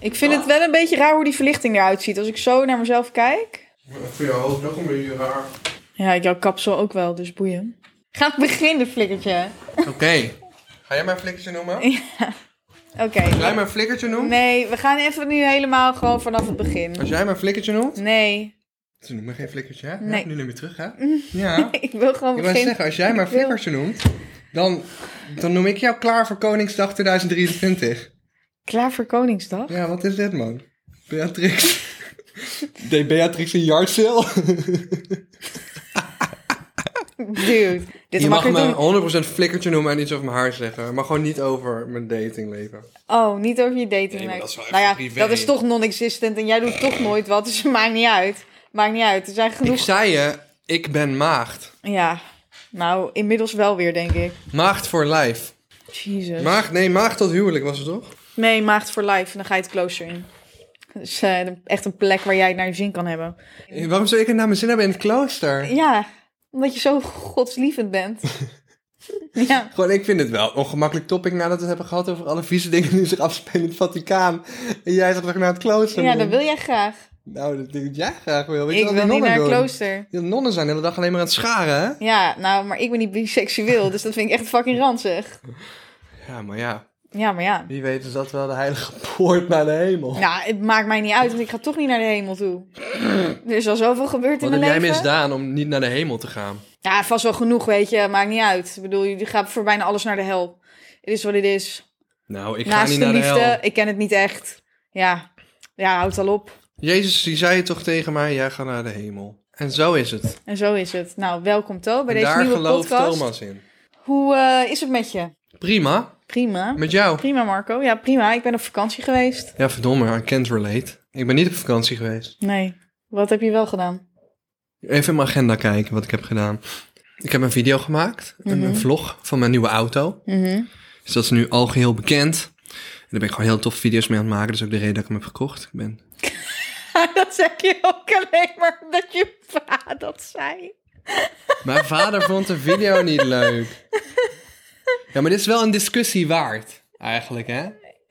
Ik vind het wel een beetje raar hoe die verlichting eruit ziet. Als ik zo naar mezelf kijk. Voor jou ook nog een beetje raar. Ja, jouw kapsel ook wel, dus boeien. Gaat beginnen, flikkertje. Oké. Ga jij mijn flikkertje noemen? Oké. Als jij mijn flikkertje noemt? Nee, we gaan even nu helemaal gewoon vanaf het begin. Als jij mijn flikkertje noemt? Nee. Ze noemen geen flikkertje, hè? Nee. Ja, nu neem je terug, hè? Ja. Ik wil gewoon Ik beginnen. zeggen, als jij mijn Ik flikkertje noemt, dan, dan noem ik jou klaar voor Koningsdag 2023. Klaar voor Koningsdag? Ja, wat is dit, man? Beatrix. Deed Beatrix een yard sale? Dude, dit Je mag mag ik doen. me 100% flikkertje noemen en iets over mijn haar zeggen. Maar gewoon niet over mijn datingleven. Oh, niet over je dating. Nee, dat is wel nou ja, privé. dat is toch non-existent en jij doet toch nooit wat, dus het maakt niet uit. Maakt niet uit. Er zijn Ik genoeg. zei je, ik ben maagd. Ja, nou, inmiddels wel weer, denk ik. Maagd voor life. Jezus. Maagd, nee, maagd tot huwelijk was het toch? Nee, maagd voor life. En dan ga je het klooster in. Dus eh, echt een plek waar jij het naar je zin kan hebben. Eh, Waarom zou ik het naar mijn zin hebben in het klooster? Ja, omdat je zo godslievend bent. ja. Gewoon, ik vind het wel een ongemakkelijk topic nadat we het hebben gehad over alle vieze dingen die zich afspelen in het Vaticaan. En jij zegt toch naar het klooster? ja, dat wil jij graag. Nou, dat denk ik dat jij graag wil. Weet Ik wil niet naar het klooster. Die nonnen zijn de hele dag alleen maar aan het scharen, hè? Ja, nou, maar ik ben niet biseksueel, dus dat vind ik echt fucking ranzig. Ja, maar ja. Ja, maar ja. Wie weet is dat wel de heilige poort naar de hemel. Nou, het maakt mij niet uit, want ik ga toch niet naar de hemel toe. Er is al zoveel gebeurd Wat in heb mijn jij leven. misdaan om niet naar de hemel te gaan? Ja, vast wel genoeg, weet je. Maakt niet uit. Ik bedoel, je gaat voor bijna alles naar de hel. Het is wat het is. Nou, ik ga niet de naar liefde, de hel. ik ken het niet echt. Ja, ja, houdt al op. Jezus, die zei toch tegen mij, jij gaat naar de hemel. En zo is het. En zo is het. Nou, welkom To bij En deze daar nieuwe gelooft podcast. Thomas in. Hoe eh, is het met je? Prima. Prima. Met jou? Prima, Marco. Ja, prima. Ik ben op vakantie geweest. Ja, verdomme, I can't relate. Ik ben niet op vakantie geweest. Nee. Wat heb je wel gedaan? Even in mijn agenda kijken wat ik heb gedaan. Ik heb een video gemaakt, een- Mhm. een vlog van mijn nieuwe auto. Mhm. Dus dat is nu al geheel bekend. En daar ben ik gewoon heel tof video's mee aan het maken. Dat is ook de reden dat ik hem heb gekocht. Ik ben... dat zeg je ook alleen maar omdat je pa dat zei. Mijn vader vond de video niet leuk. Ja, maar dit is wel een discussie waard, eigenlijk, hè?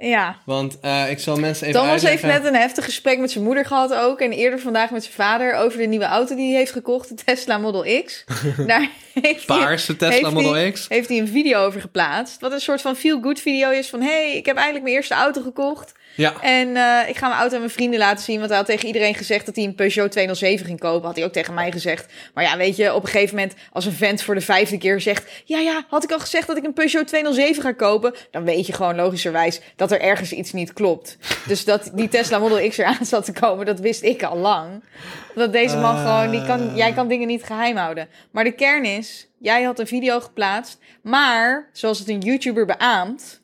Ja. Want eh, ik zal mensen even Thomas heeft net een heftig gesprek met zijn moeder gehad ook. En eerder vandaag met zijn vader over de nieuwe auto die hij heeft gekocht. De Tesla Model X. Daar heeft hij, Paarse Tesla heeft Model X. heeft hij een video over geplaatst. Wat een soort van feel-good video is van... hey, ik heb eindelijk mijn eerste auto gekocht. Ja, En eh, ik ga mijn auto aan mijn vrienden laten zien. Want hij had tegen iedereen gezegd dat hij een Peugeot 207 ging kopen. Had hij ook tegen mij gezegd. Maar ja, weet je, op een gegeven moment als een vent voor de vijfde keer zegt... Ja, ja, had ik al gezegd dat ik een Peugeot 207 ga kopen? Dan weet je gewoon logischerwijs dat er ergens iets niet klopt. Dus dat die Tesla Model X eraan zat te komen, dat wist ik al lang. Dat deze man Ah. gewoon, die kan, jij kan dingen niet geheim houden. Maar de kern is, jij had een video geplaatst. Maar, zoals het een YouTuber beaamt...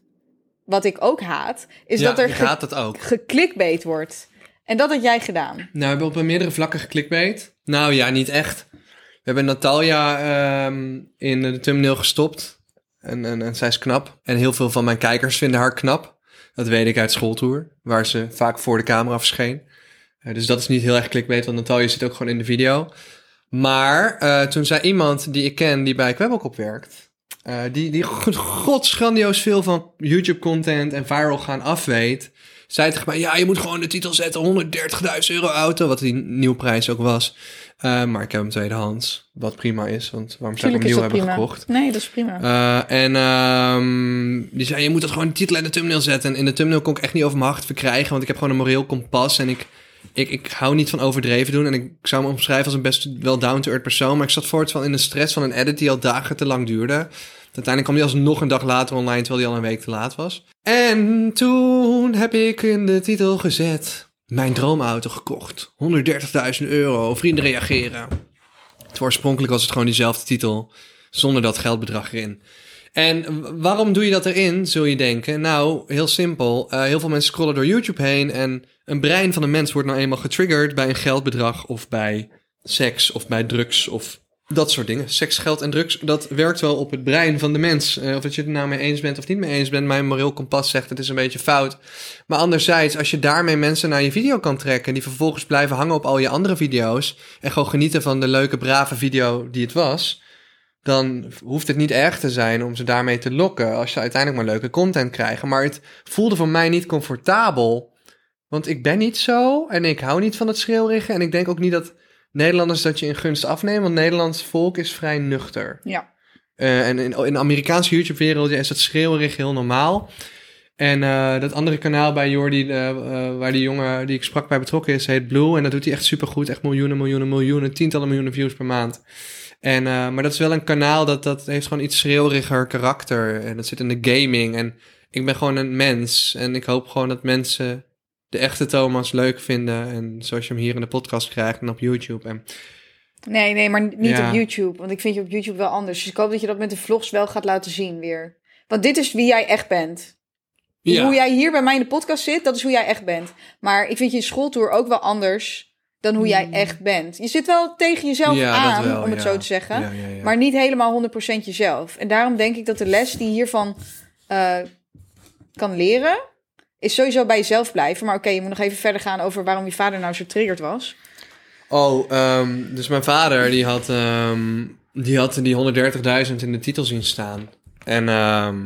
Wat ik ook haat, is ja dat er ge- gaat het ook. geklikbeet wordt. En dat had jij gedaan. Nou, we hebben op meerdere vlakken geklikbeet. Nou ja, niet echt. We hebben Natalia ehm, in de thumbnail gestopt. En, en, en zij is knap. En heel veel van mijn kijkers vinden haar knap. Dat weet ik uit schooltour, waar ze vaak voor de camera verscheen. Eh, dus dat is niet heel erg clickbait, want Natalia zit ook gewoon in de video. Maar eh, toen zei iemand die ik ken, die bij Kwebbelkop werkt... eh, die, die god- godsgrandioos veel van YouTube-content en viral gaan afweet... zei tegen mij, ja, je moet gewoon de titel zetten, 130.000 euro auto, wat die nieuwprijs ook was. Eh, maar ik heb hem tweedehands, wat prima is, want waarom zou ik hem nieuw hebben gekocht? Nee, dat is prima. Eh, en ehm, die zei, je moet dat gewoon de titel en de thumbnail zetten. En in de thumbnail kon ik echt niet over mijn hart verkrijgen, want ik heb gewoon een moreel kompas. En ik, ik, ik hou niet van overdreven doen. En ik zou me omschrijven als een best wel down-to-earth persoon. Maar ik zat voort van in de stress van een edit die al dagen te lang duurde. Uiteindelijk kwam die alsnog een dag later online, terwijl die al een week te laat was. En toen heb ik in de titel gezet, mijn droomauto gekocht. 130.000 euro, vrienden reageren. Het oorspronkelijk was het gewoon diezelfde titel, zonder dat geldbedrag erin. En waarom doe je dat erin, zul je denken? Nou, heel simpel. Eh, heel veel mensen scrollen door YouTube heen en een brein van een mens wordt nou eenmaal getriggerd bij een geldbedrag of bij seks of bij drugs of dat soort dingen. Seks, geld en drugs, dat werkt wel op het brein van de mens. Eh, of dat je het nou mee eens bent of niet mee eens bent. Mijn moreel kompas zegt het is een beetje fout. Maar anderzijds, als je daarmee mensen naar je video kan trekken... die vervolgens blijven hangen op al je andere video's... en gewoon genieten van de leuke, brave video die het was... dan hoeft het niet erg te zijn om ze daarmee te lokken... als je uiteindelijk maar leuke content krijgt. Maar het voelde voor mij niet comfortabel Want ik ben niet zo en ik hou niet van het schreeuwrige. En ik denk ook niet dat Nederlanders dat je in gunst afnemen. Want Nederlands volk is vrij nuchter. Ja. Eh, en in, in de Amerikaanse YouTube-wereld is dat schreeuwerig heel normaal. En eh, dat andere kanaal bij Jordi, eh, waar die jongen die ik sprak bij betrokken is, heet Blue. En dat doet hij echt supergoed. Echt miljoenen, miljoenen, miljoenen, tientallen miljoenen views per maand. En, maar dat is wel een kanaal dat, dat heeft gewoon iets schreeuweriger karakter. En dat zit in de gaming. En ik ben gewoon een mens. En ik hoop gewoon dat mensen de echte Thomas leuk vinden. En zoals je hem hier in de podcast krijgt en op YouTube. En Nee, nee, maar niet Ja. op YouTube. Want ik vind je op YouTube wel anders. Dus ik hoop dat je dat met de vlogs wel gaat laten zien weer. Want dit is wie jij echt bent. Hoe jij hier bij mij in de podcast zit, dat is hoe jij echt bent. Maar ik vind je schooltour ook wel anders dan hoe jij echt bent. Je zit wel tegen jezelf Hmm. Ja, aan, wel, om het ja. zo te zeggen. Ja, ja, ja. Maar niet helemaal 100% jezelf. En daarom denk ik dat de les die je hiervan eh, kan leren, is sowieso bij jezelf blijven. Maar oké, je moet nog even verder gaan over waarom je vader nou zo triggerd was. Oh, ehm, dus mijn vader die had, ehm, die had die 130.000 in de titel zien staan. En ehm,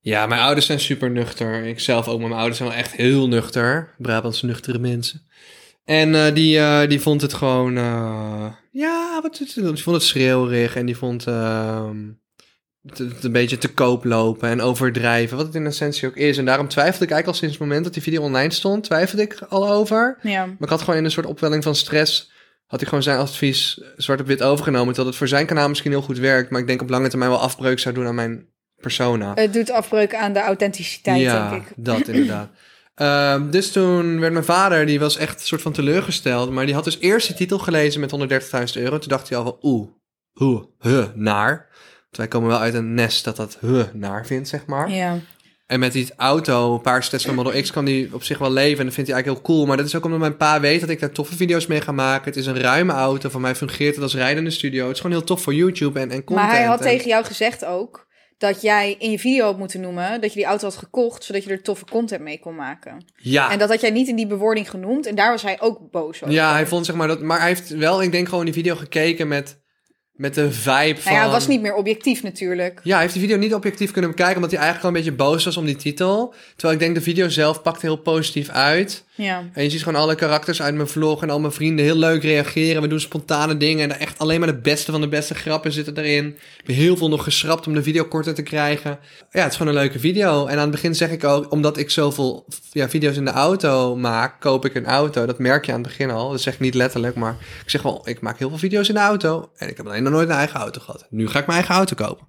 ja, mijn ouders zijn super nuchter. Ik zelf ook, maar mijn ouders zijn wel echt heel nuchter. Brabantse nuchtere mensen. En eh, die, eh, die vond het gewoon, eh, ja, wat? Die vond het schreeuwerig en die vond het, het een beetje te koop lopen en overdrijven, wat het in essentie ook is. En daarom twijfelde ik eigenlijk al sinds het moment dat die video online stond, twijfelde ik al over. Ja. Maar ik had gewoon in een soort opwelling van stress. Had hij gewoon zijn advies zwart op wit overgenomen. Terwijl het voor zijn kanaal misschien heel goed werkt. Maar ik denk op lange termijn wel afbreuk zou doen aan mijn persona. Het doet afbreuk aan de authenticiteit, ja, denk ik. dat inderdaad. Ehm, dus toen werd mijn vader, die was echt een soort van teleurgesteld. Maar die had dus eerst die titel gelezen met 130.000 euro. Toen dacht hij al van oeh, hoe, huh, naar. Wij komen wel uit een nest dat dat huh, naar vindt, zeg maar. Ja. En met die auto, een paar Tesla Model X, kan die op zich wel leven. En dat vindt hij eigenlijk heel cool. Maar dat is ook omdat mijn pa weet dat ik daar toffe video's mee ga maken. Het is een ruime auto. Voor mij fungeert het als rijdende studio. Het is gewoon heel tof voor YouTube en, en content. Maar hij had En- tegen jou gezegd ook dat jij in je video had moeten noemen dat je die auto had gekocht, zodat je er toffe content mee kon maken. Ja, En dat had jij niet in die bewoording genoemd en daar was hij ook boos over. ja, hij vond zeg maar dat... Maar hij heeft wel, ik denk gewoon die video gekeken met, met de vibe van... Nou ja, het was niet meer objectief natuurlijk. Ja, hij heeft die video niet objectief kunnen bekijken... omdat hij eigenlijk al een beetje boos was om die titel. Terwijl ik denk de video zelf pakte heel positief uit. Ja. En je ziet gewoon alle karakters uit mijn vlog en al mijn vrienden heel leuk reageren. We doen spontane dingen en echt alleen maar de beste van de beste grappen zitten erin. We hebben heel veel nog geschrapt om de video korter te krijgen. Ja, het is gewoon een leuke video. En aan het begin zeg ik ook, omdat ik zoveel ja, video's in de auto maak, koop ik een auto. Dat merk je aan het begin al. Dat zeg ik niet letterlijk, maar ik zeg wel, ik maak heel veel video's in de auto. En ik heb alleen nog nooit een eigen auto gehad. Nu ga ik mijn eigen auto kopen.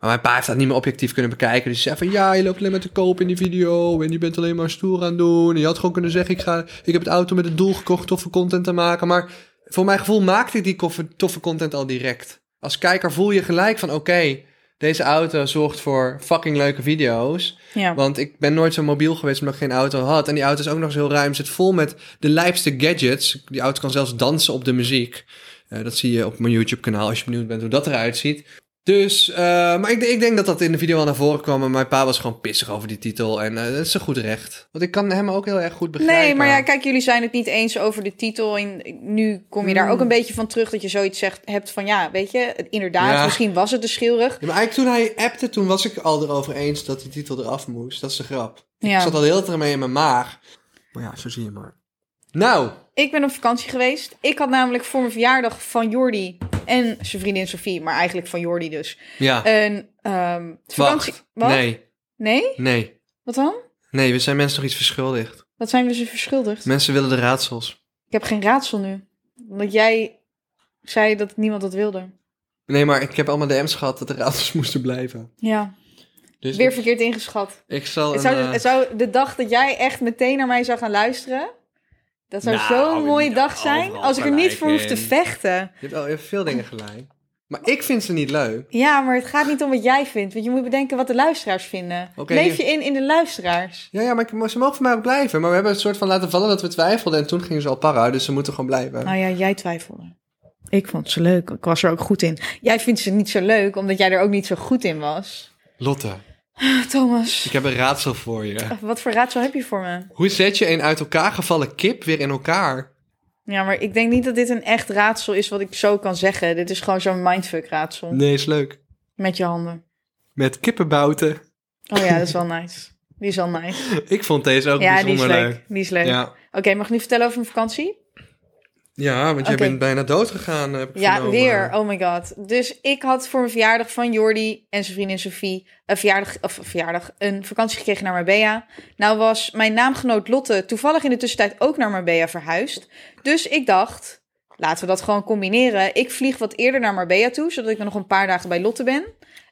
Maar mijn pa heeft dat niet meer objectief kunnen bekijken. Dus zei van ja, je loopt alleen maar te koop in die video. En je bent alleen maar stoer aan het doen. En je had gewoon kunnen zeggen, ik, ga, ik heb het auto met het doel gekocht toffe content te maken. Maar voor mijn gevoel maakte ik die toffe content al direct. Als kijker voel je gelijk van oké, deze auto zorgt voor fucking leuke video's. Ja. Want ik ben nooit zo mobiel geweest omdat ik geen auto had. En die auto is ook nog eens heel ruim. Zit vol met de lijpste gadgets. Die auto kan zelfs dansen op de muziek. Eh, dat zie je op mijn YouTube kanaal als je benieuwd bent hoe dat eruit ziet. Dus, eh, maar ik, ik denk dat dat in de video wel naar voren kwam. En mijn pa was gewoon pissig over die titel. En eh, dat is een goed recht. Want ik kan hem ook heel erg goed begrijpen. Nee, maar ja, kijk, jullie zijn het niet eens over de titel. En nu kom je daar Hmm. ook een beetje van terug dat je zoiets zegt, hebt van ja, weet je, inderdaad, Ja. misschien was het de schilrig. Ja, maar eigenlijk toen hij appte, toen was ik al erover eens dat die titel eraf moest. Dat is de grap. Ja. Ik zat al de hele tijd mee in mijn maag. Maar ja, zo zie je maar. Nou, Ik ben op vakantie geweest. Ik had namelijk voor mijn verjaardag van Jordi en zijn vriendin Sophie, maar eigenlijk van Jordi dus, ja. een ehm vakantie. Wacht. Wat? Nee, Nee? nee. Wat dan? Nee, we zijn mensen nog iets verschuldigd. Wat zijn we ze verschuldigd? Mensen willen de raadsels. Ik heb geen raadsel nu. Omdat jij zei dat niemand dat wilde. Nee, maar ik heb allemaal DM's gehad dat de raadsels moesten blijven. Ja, Dus weer verkeerd ingeschat. ik zal Het zou, eh, het zou de dag dat jij echt meteen naar mij zou gaan luisteren. Dat zou Nou, zo'n mooie dag zijn. Als ik er niet voor hoef te vechten. Je hebt al even veel dingen gelijk. Maar ik vind ze niet leuk. Ja, maar het gaat niet om wat jij vindt. Want je moet bedenken wat de luisteraars vinden. Leef je in in de luisteraars. Ja, ja, maar ik- maar ze mogen voor mij ook blijven. Maar we hebben een soort van laten vallen dat we twijfelden. En toen gingen ze al para, dus ze moeten gewoon blijven. Nou ja, jij twijfelde. Ik vond ze leuk. Ik was er ook goed in. Jij vindt ze niet zo leuk, omdat jij er ook niet zo goed in was. Lotte, Thomas, ik heb een raadsel voor je. wat voor raadsel heb je voor me? Hoe zet je een uit elkaar gevallen kip weer in elkaar? Ja, maar ik denk niet dat dit een echt raadsel is wat ik zo kan zeggen. Dit is gewoon zo'n mindfuck raadsel. Nee, is leuk. Met je handen. Met kippenbouten. Oh ja, dat is wel nice. Die is al nice. Ik vond deze ook ja, die is bijzonder leuk. leuk. Die is leuk. Ja. Oké, mag ik nu vertellen over mijn vakantie? Ja, want jij bent bijna dood gegaan. Heb ik Ja, weer. Oh my god. Dus ik had voor mijn verjaardag van Jordi en zijn vriendin Sophie een verjaardag, of een verjaardag, een vakantie gekregen naar Marbella. Nou was mijn naamgenoot Lotte toevallig in de tussentijd ook naar Marbella verhuisd. Dus ik dacht, laten we dat gewoon combineren. Ik vlieg wat eerder naar Marbella toe, zodat ik er nog een paar dagen bij Lotte ben.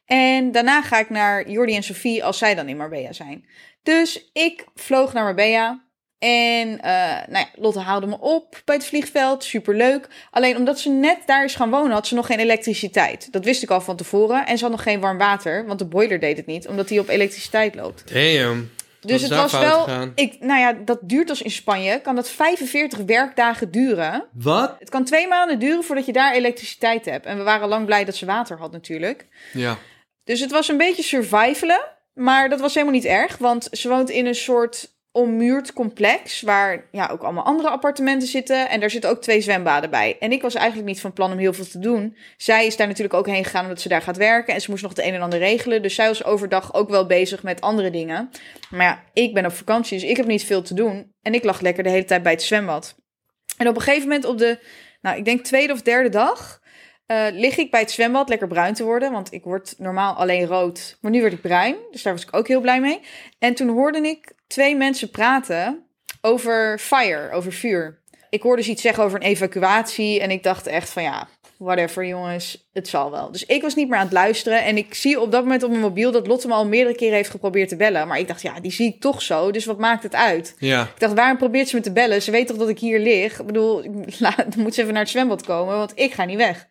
En daarna ga ik naar Jordi en Sophie als zij dan in Marbella zijn. Dus ik vloog naar Marbella. En eh, nou ja, Lotte haalde me op bij het vliegveld. Superleuk. Alleen omdat ze net daar is gaan wonen, had ze nog geen elektriciteit. Dat wist ik al van tevoren. En ze had nog geen warm water, want de boiler deed het niet, omdat die op elektriciteit loopt. Damn. Dus het was wel. Ik, nou ja, dat duurt als in Spanje. Kan dat 45 werkdagen duren? Wat? Het kan twee maanden duren voordat je daar elektriciteit hebt. En we waren lang blij dat ze water had, natuurlijk. Ja. Dus het was een beetje survivalen. Maar dat was helemaal niet erg. Want ze woont in een soort ommuurd complex. Waar ja, ook allemaal andere appartementen zitten. En daar zitten ook twee zwembaden bij. En ik was eigenlijk niet van plan om heel veel te doen. Zij is daar natuurlijk ook heen gegaan omdat ze daar gaat werken. En ze moest nog het een en ander regelen. Dus zij was overdag ook wel bezig met andere dingen. Maar ja, ik ben op vakantie. Dus ik heb niet veel te doen. En ik lag lekker de hele tijd bij het zwembad. En op een gegeven moment op de, nou, ik denk tweede of derde dag. eh, lig ik bij het zwembad lekker bruin te worden. Want ik word normaal alleen rood. Maar nu werd ik bruin. Dus daar was ik ook heel blij mee. En toen hoorde ik twee mensen praten over fire, over vuur. Ik hoorde ze iets zeggen over een evacuatie. En ik dacht echt van ja, whatever jongens, het zal wel. Dus ik was niet meer aan het luisteren. En ik zie op dat moment op mijn mobiel dat Lotte me al meerdere keren heeft geprobeerd te bellen. Maar ik dacht ja, die zie ik toch zo. Dus wat maakt het uit? Ja. Ik dacht, waarom probeert ze me te bellen? Ze weet toch dat ik hier lig? Ik bedoel, dan moet ze even naar het zwembad komen, want ik ga niet weg.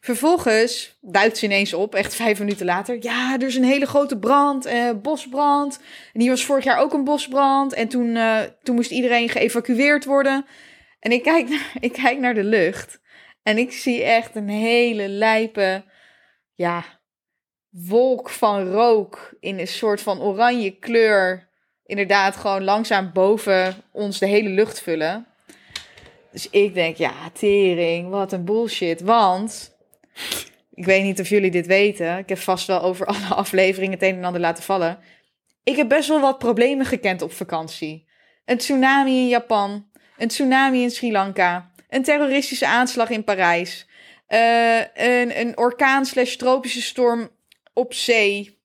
Vervolgens duikt ze ineens op, echt vijf minuten later. Ja, er is een hele grote brand, eh, bosbrand. En hier was vorig jaar ook een bosbrand. En toen, eh, toen moest iedereen geëvacueerd worden. En ik kijk, naar, ik kijk naar de lucht. En ik zie echt een hele lijpe, ja, wolk van rook in een soort van oranje kleur. Inderdaad, gewoon langzaam boven ons de hele lucht vullen. Dus ik denk, ja, tering, wat een bullshit. Want, ik weet niet of jullie dit weten. Ik heb vast wel over alle afleveringen het een en ander laten vallen. Ik heb best wel wat problemen gekend op vakantie. Een tsunami in Japan. Een tsunami in Sri Lanka. Een terroristische aanslag in Parijs. eh, een, een orkaan slash tropische storm op zee.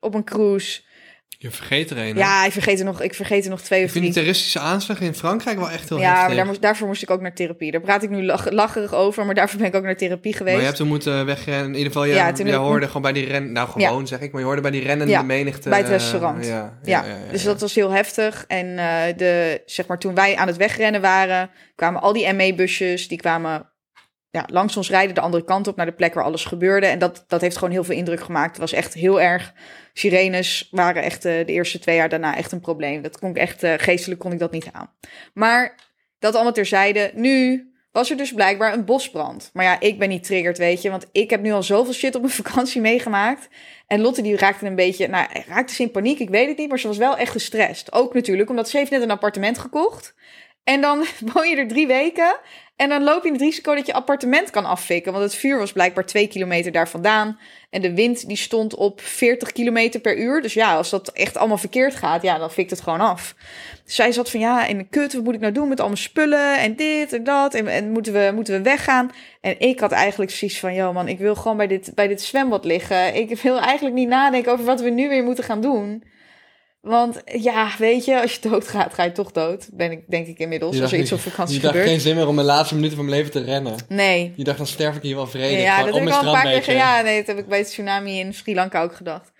Op een cruise. Je vergeet er een. hè? Ja, ik vergeet er nog, ik vergeet er nog twee Ik of vind die drie. terroristische aanslag in Frankrijk wel echt heel Ja, heftig. maar daar moest, daarvoor moest ik ook naar therapie. Daar praat ik nu lach, lacherig over, maar daarvoor ben ik ook naar therapie geweest. Maar je hebt toen moeten wegrennen. In ieder geval, je, Ja, toen je ik- hoorde gewoon bij die ren... Nou, gewoon zeg ik. Maar je hoorde bij die rennende Ja, menigte... bij het eh, restaurant. ja, Ja, dus dat was heel heftig. En eh, de, zeg maar, toen wij aan het wegrennen waren, kwamen al die ME-busjes, die kwamen ja, langs ons rijden de andere kant op naar de plek waar alles gebeurde. En dat, dat heeft gewoon heel veel indruk gemaakt. Het was echt heel erg. Sirenes waren echt eh, de eerste twee jaar daarna echt een probleem. Dat kon ik echt, eh, geestelijk kon ik dat niet aan. Maar dat allemaal terzijde. Nu was er dus blijkbaar een bosbrand. Maar ja, ik ben niet triggerd, weet je. Want ik heb nu al zoveel shit op mijn vakantie meegemaakt. En Lotte die raakte een beetje, nou, raakte ze in paniek, ik weet het niet. Maar ze was wel echt gestrest. Ook natuurlijk, omdat ze heeft net een appartement gekocht. En dan woon je er drie weken. En dan loop je het risico dat je appartement kan afvikken. Want het vuur was blijkbaar twee kilometer daar vandaan. En de wind die stond op 40 kilometer per uur. Dus ja, als dat echt allemaal verkeerd gaat, ja, dan fikt het gewoon af. Dus zij zat van, ja, en kut, wat moet ik nou doen met al mijn spullen en dit en dat? En, en moeten, we, moeten we weggaan? En ik had eigenlijk zoiets van, joh man, ik wil gewoon bij dit, bij dit zwembad liggen. Ik wil eigenlijk niet nadenken over wat we nu weer moeten gaan doen. Want ja, weet je, als je doodgaat, ga je toch dood. Ben ik, denk ik inmiddels, als er iets op vakantie Je dacht gebeurt. geen zin meer om de laatste minuten van mijn leven te rennen. Nee, Je dacht, dan sterf ik hier wel vredig. ja, dat heb ik al een paar keer. Ja, nee, dat heb ik bij het tsunami in Sri Lanka ook gedacht.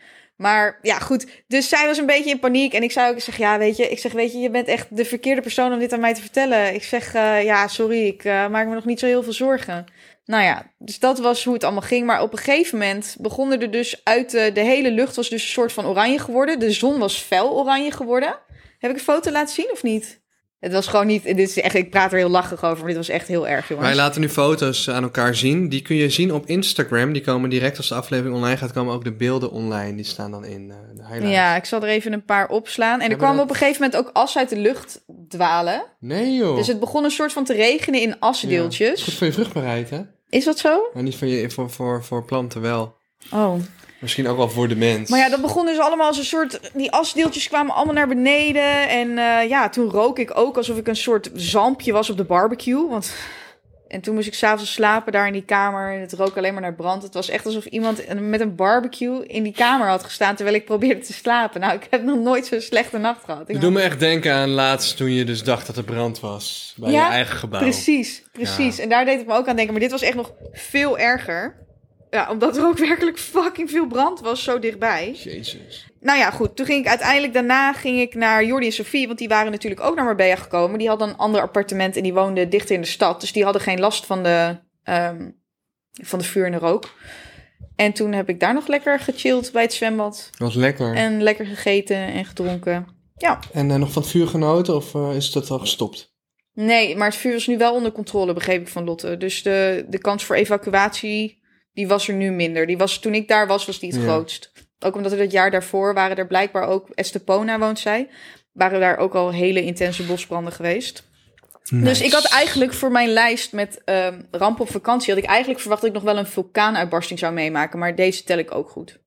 Maar ja, goed. Dus zij was een beetje in paniek. En ik zou ook zeggen, ja, weet je, ik zeg, weet je, je bent echt de verkeerde persoon om dit aan mij te vertellen. Ik zeg, eh, ja, sorry, ik eh, maak me nog niet zo heel veel zorgen. Nou ja, dus dat was hoe het allemaal ging. Maar op een gegeven moment begonnen er dus uit de, de hele lucht was dus een soort van oranje geworden. De zon was fel oranje geworden. Heb ik een foto laten zien of niet? Het was gewoon niet, dit is echt, ik praat er heel lachig over, maar dit was echt heel erg, jongens. Wij laten nu foto's aan elkaar zien. Die kun je zien op Instagram. Die komen direct als de aflevering online gaat, komen ook de beelden online. Die staan dan in eh, de highlights. Ja, ik zal er even een paar opslaan. En er kwam dat- op een gegeven moment ook as uit de lucht dwalen. Nee joh. Dus het begon een soort van te regenen in Ja. asdeeltjes. Goed voor je vruchtbaarheid, hè? Is dat zo? Maar niet voor, je, voor, voor, voor planten wel. Oh. Misschien ook wel voor de mens. Maar ja, dat begon dus allemaal als een soort... Die asdeeltjes kwamen allemaal naar beneden. En eh, ja, toen rook ik ook alsof ik een soort zampje was op de barbecue. Want... En toen moest ik s'avonds slapen daar in die kamer. En het rook alleen maar naar brand. Het was echt alsof iemand met een barbecue in die kamer had gestaan... terwijl ik probeerde te slapen. Nou, ik heb nog nooit zo'n slechte nacht gehad. Ik doet me echt denken aan laatst toen je dus dacht dat er brand was. Bij Ja, je eigen gebouw. Precies, precies. En daar deed het me ook aan denken. Maar dit was echt nog veel erger. Ja, omdat er ook werkelijk fucking veel brand was zo dichtbij. Jezus. Nou ja, goed. Toen ging ik uiteindelijk daarna ging ik naar Jordi en Sofie. Want die waren natuurlijk ook naar Marbella gekomen. Die hadden een ander appartement en die woonden dicht in de stad. Dus die hadden geen last van de, ehm, van de vuur en de rook. En toen heb ik daar nog lekker gechilled bij het zwembad. Wat lekker. En, En lekker gegeten en gedronken. Ja, eh, nog van het vuur genoten of eh, is dat al gestopt? nee, maar het vuur is nu wel onder controle, begreep ik van Lotte. Dus de, de kans voor evacuatie, die was er nu minder. Die was, toen ik daar was, was die het Ja. grootst. Ook omdat er het jaar daarvoor waren er blijkbaar ook, Estepona woont zij, waren daar ook al hele intense bosbranden geweest. Dus ik had eigenlijk voor mijn lijst met ehm ramp op vakantie, had ik eigenlijk verwacht dat ik nog wel een vulkaanuitbarsting zou meemaken. Maar deze tel ik ook goed.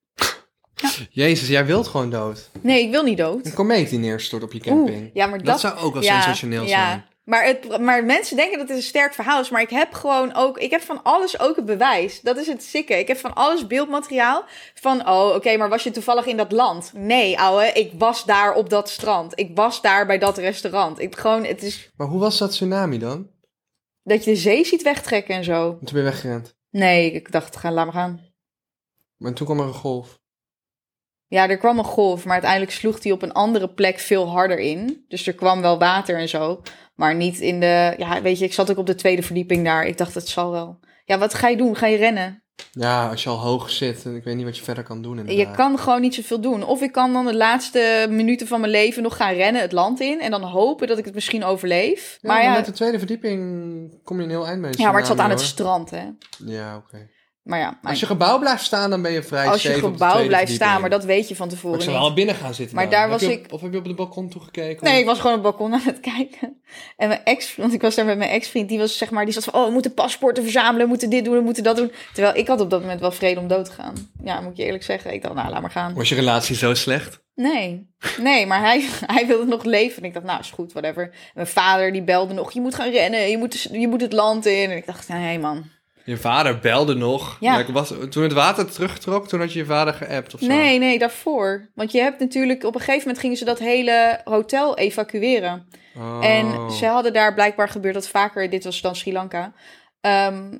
Jezus, jij wilt gewoon dood. Nee, ik wil niet dood. Een komeet die neerstort op je Oeh, camping. ja, maar dat, dat, zou ook wel ja, sensationeel ja. Maar, het, maar mensen denken dat het een sterk verhaal is. Maar ik heb gewoon ook... Ik heb van alles ook het bewijs. Dat is het sikke. Ik heb van alles beeldmateriaal. Van, oh, oké, maar was je toevallig in dat land? Nee, ouwe. Ik was daar op dat strand. Ik was daar bij dat restaurant. Ik gewoon... Het is Maar hoe was dat tsunami dan? dat je de zee ziet wegtrekken en zo. Toen ben je weggerend. Nee, ik dacht, ga, laat maar gaan. Maar toen kwam er een golf. Ja, er kwam een golf, maar uiteindelijk sloeg die op een andere plek veel harder in. Dus er kwam wel water en zo, maar niet in de... Ja, weet je, ik zat ook op de tweede verdieping daar. Ik dacht, het zal wel. Ja, wat ga je doen? Ga je rennen? Ja, als je al hoog zit en ik weet niet wat je verder kan doen Je inderdaad. kan gewoon niet zoveel doen. Of ik kan dan de laatste minuten van mijn leven nog gaan rennen het land in... en dan hopen dat ik het misschien overleef. Ja, maar ja, met de tweede verdieping kom je een heel eind mee. ja, maar het zat aan het strand, hè. Ja, oké. Maar ja, maar Als je gebouw blijft staan, dan ben je vrij als je safe op de gebouw blijft staan, maar dat weet je van Maar tevoren ik zou wel binnen gaan zitten. Maar dan. daar Heb was op- ik- Of heb je op het balkon toegekeken? Nee, ik was gewoon op het balkon aan het kijken. En mijn ex, want ik was daar met mijn ex-vriend, die was zeg maar, die zat van, oh, we moeten paspoorten verzamelen, we moeten dit doen, we moeten dat doen. Terwijl ik had op dat moment wel vrede om dood te gaan. Ja, moet ik je eerlijk zeggen. Ik dacht, nou, laat maar gaan. Was je relatie zo slecht? Nee, nee, maar hij, hij wilde nog leven. En ik dacht, nou, is goed, whatever. En mijn vader, die belde nog, je moet gaan rennen, je moet, je moet het land in. En ik dacht, nee, man. Je vader belde nog. Ja. Was, toen het water terugtrok, toen had je je vader geappt of zo. Nee, nee, daarvoor. Want je hebt natuurlijk, op een gegeven moment gingen ze dat hele hotel evacueren. Oh. En ze hadden daar blijkbaar gebeurd dat vaker, dit was dan Sri Lanka, ehm,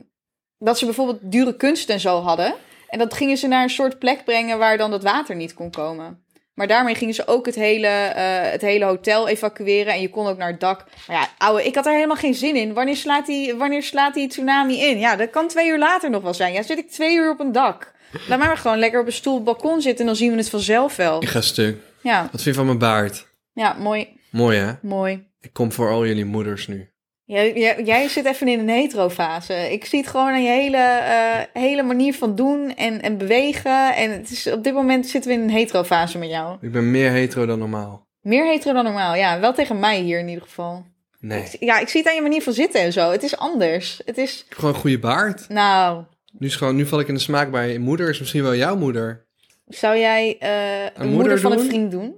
dat ze bijvoorbeeld dure kunst en zo hadden. En dat gingen ze naar een soort plek brengen waar dan dat water niet kon komen. Maar daarmee gingen ze ook het hele, eh, het hele hotel evacueren en je kon ook naar het dak. Maar ja, ouwe, ik had er helemaal geen zin in. Wanneer slaat die, wanneer slaat die tsunami in? Ja, dat kan twee uur later nog wel zijn. Ja, zit ik twee uur op een dak. Laat mij maar gewoon lekker op een stoel op het balkon zitten en dan zien we het vanzelf wel. Ik ga stuk. Ja, Wat vind je van mijn baard? ja mooi, Mooi hè? mooi. Ik kom voor al jullie moeders nu. Jij, jij, zit even in een hetero-fase. Ik zie het gewoon aan je hele, eh, hele manier van doen en, en bewegen. En het is, op dit moment zitten we in een hetero-fase met jou. Ik ben meer hetero dan normaal. Meer hetero dan normaal. Ja, wel tegen mij hier in ieder geval. Nee. Ik- ja, ik zie het aan je manier van zitten en zo. Het is anders. Het is, Ik heb gewoon een goede baard. nou, Nu, is gewoon, nu val ik in de smaak bij je moeder. Is misschien wel jouw moeder. zou jij eh, een, moeder, moeder van een vriend doen?